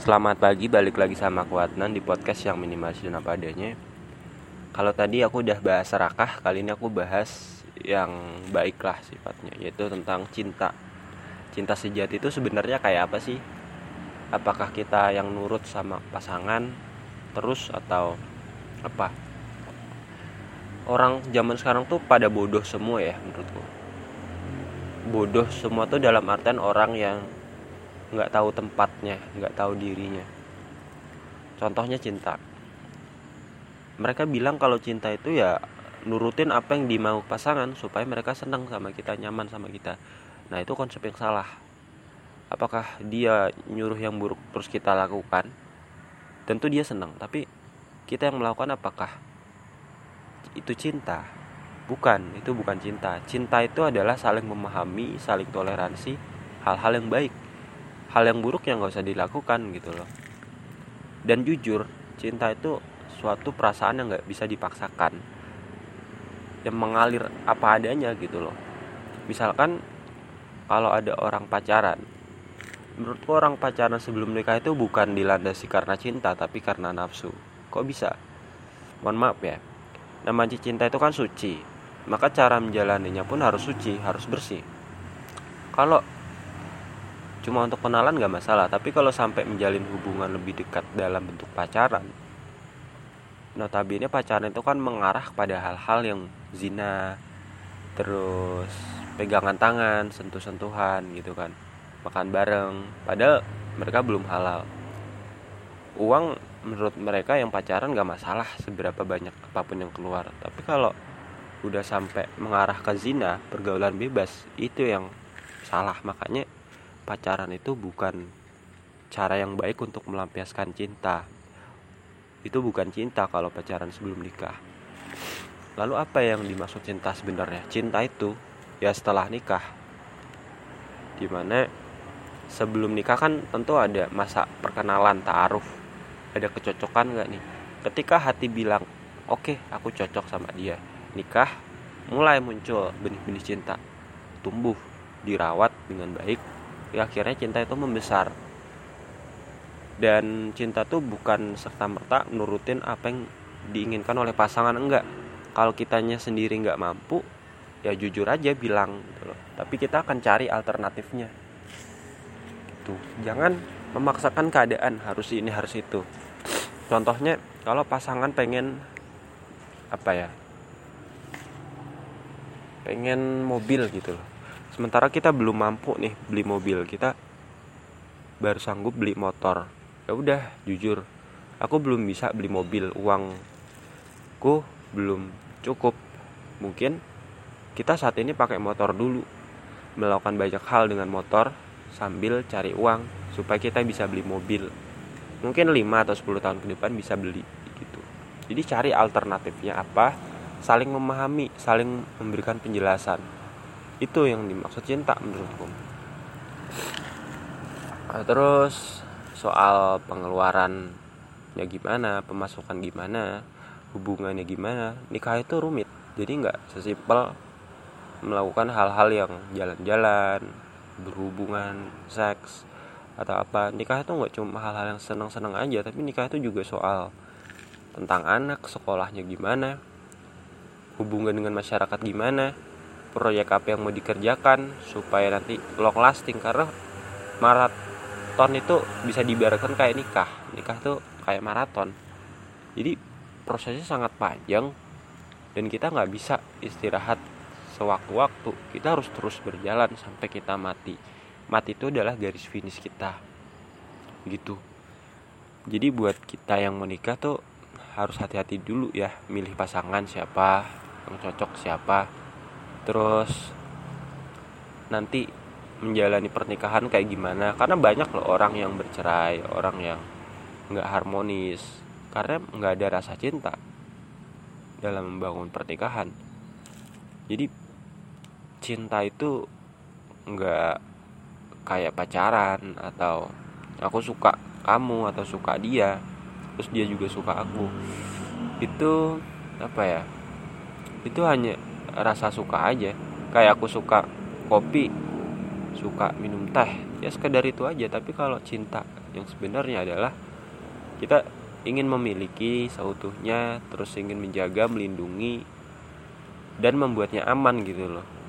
Selamat pagi, balik lagi sama aku Adnan di podcast yang minimalis dan apa adanya Kalau tadi aku udah bahas serakah, kali ini aku bahas yang baiklah sifatnya Yaitu tentang cinta Cinta sejati itu sebenarnya kayak apa sih? Apakah kita yang nurut sama pasangan terus atau apa? Orang zaman sekarang tuh pada bodoh semua ya menurutku Bodoh semua tuh dalam artian orang yang nggak tahu tempatnya nggak tahu dirinya. Contohnya cinta. Mereka bilang kalau cinta itu ya nurutin apa yang dimau pasangan supaya mereka senang sama kita nyaman sama kita. Nah itu konsep yang salah. Apakah dia nyuruh yang buruk terus kita lakukan? Tentu dia senang tapi kita yang melakukan apakah? Itu cinta. Bukan itu bukan cinta. Cinta itu adalah saling memahami saling toleransi hal-hal yang baik hal yang buruk yang nggak usah dilakukan gitu loh. Dan jujur cinta itu suatu perasaan yang nggak bisa dipaksakan. Yang mengalir apa adanya gitu loh. Misalkan kalau ada orang pacaran menurutku orang pacaran sebelum nikah itu bukan dilandasi karena cinta tapi karena nafsu. Kok bisa? Mohon maaf ya. Namanya cinta itu kan suci maka cara menjalaninya pun harus suci harus bersih. Kalau cuma untuk kenalan gak masalah tapi kalau sampai menjalin hubungan lebih dekat dalam bentuk pacaran notabene pacaran itu kan mengarah kepada hal-hal yang zina terus pegangan tangan sentuh-sentuhan gitu kan makan bareng. Padahal mereka belum halal. Uang menurut mereka yang pacaran gak masalah seberapa banyak apa pun yang keluar. Tapi kalau udah sampai mengarah ke zina pergaulan bebas itu yang salah. Makanya pacaran itu bukan cara yang baik untuk melampiaskan cinta. Itu bukan cinta kalau pacaran sebelum nikah. Lalu apa yang dimaksud cinta sebenarnya? Cinta itu ya setelah nikah. Di mana sebelum nikah kan tentu ada masa perkenalan ta'aruf. Ada kecocokan nggak nih? Ketika hati bilang, oke okay, aku cocok sama dia. Nikah, mulai muncul benih-benih cinta. Tumbuh, dirawat dengan baik, ya akhirnya cinta itu membesar. Dan cinta tuh bukan serta merta nurutin apa yang diinginkan oleh pasangan enggak. Kalau kitanya sendiri nggak mampu ya jujur aja bilang gitu loh. Tapi kita akan cari alternatifnya. Gitu. Jangan memaksakan keadaan harus ini harus itu. Contohnya kalau pasangan pengen apa ya pengen mobil gitu loh sementara kita belum mampu nih beli mobil kita baru sanggup beli motor. Ya udah jujur aku belum bisa beli mobil. Uangku belum cukup. Mungkin kita saat ini pakai motor dulu melakukan banyak hal dengan motor sambil cari uang supaya kita bisa beli mobil. Mungkin 5 atau 10 tahun ke depan bisa beli gitu. Jadi cari alternatifnya apa saling memahami saling memberikan penjelasan itu yang dimaksud cinta menurutku. Nah, terus soal pengeluaran ya gimana pemasukan gimana hubungannya gimana nikah itu rumit. Jadi nggak sesimpel melakukan hal-hal yang jalan-jalan berhubungan seks atau apa. Nikah itu nggak cuma hal-hal yang senang-senang aja tapi nikah itu juga soal tentang anak sekolahnya gimana hubungan dengan masyarakat gimana proyek apa yang mau dikerjakan supaya nanti long lasting karena maraton itu bisa dibiarkan kayak nikah. Nikah tuh kayak maraton. Jadi prosesnya sangat panjang dan kita nggak bisa istirahat sewaktu-waktu. Kita harus terus berjalan sampai kita mati. Mati itu adalah garis finish kita. Gitu. Jadi buat kita yang menikah tuh harus hati-hati dulu ya. Milih pasangan siapa yang cocok siapa terus nanti menjalani pernikahan kayak gimana? Karena banyak loh orang yang bercerai orang yang nggak harmonis. Karena nggak ada rasa cinta dalam membangun pernikahan. Jadi cinta itu nggak kayak pacaran atau aku suka kamu atau suka dia terus dia juga suka aku. Itu apa ya? Itu hanya rasa suka aja. Kayak aku suka kopi suka minum teh ya sekedar itu aja. Tapi kalau cinta yang sebenarnya adalah kita ingin memiliki seutuhnya terus ingin menjaga melindungi dan membuatnya aman gitu loh.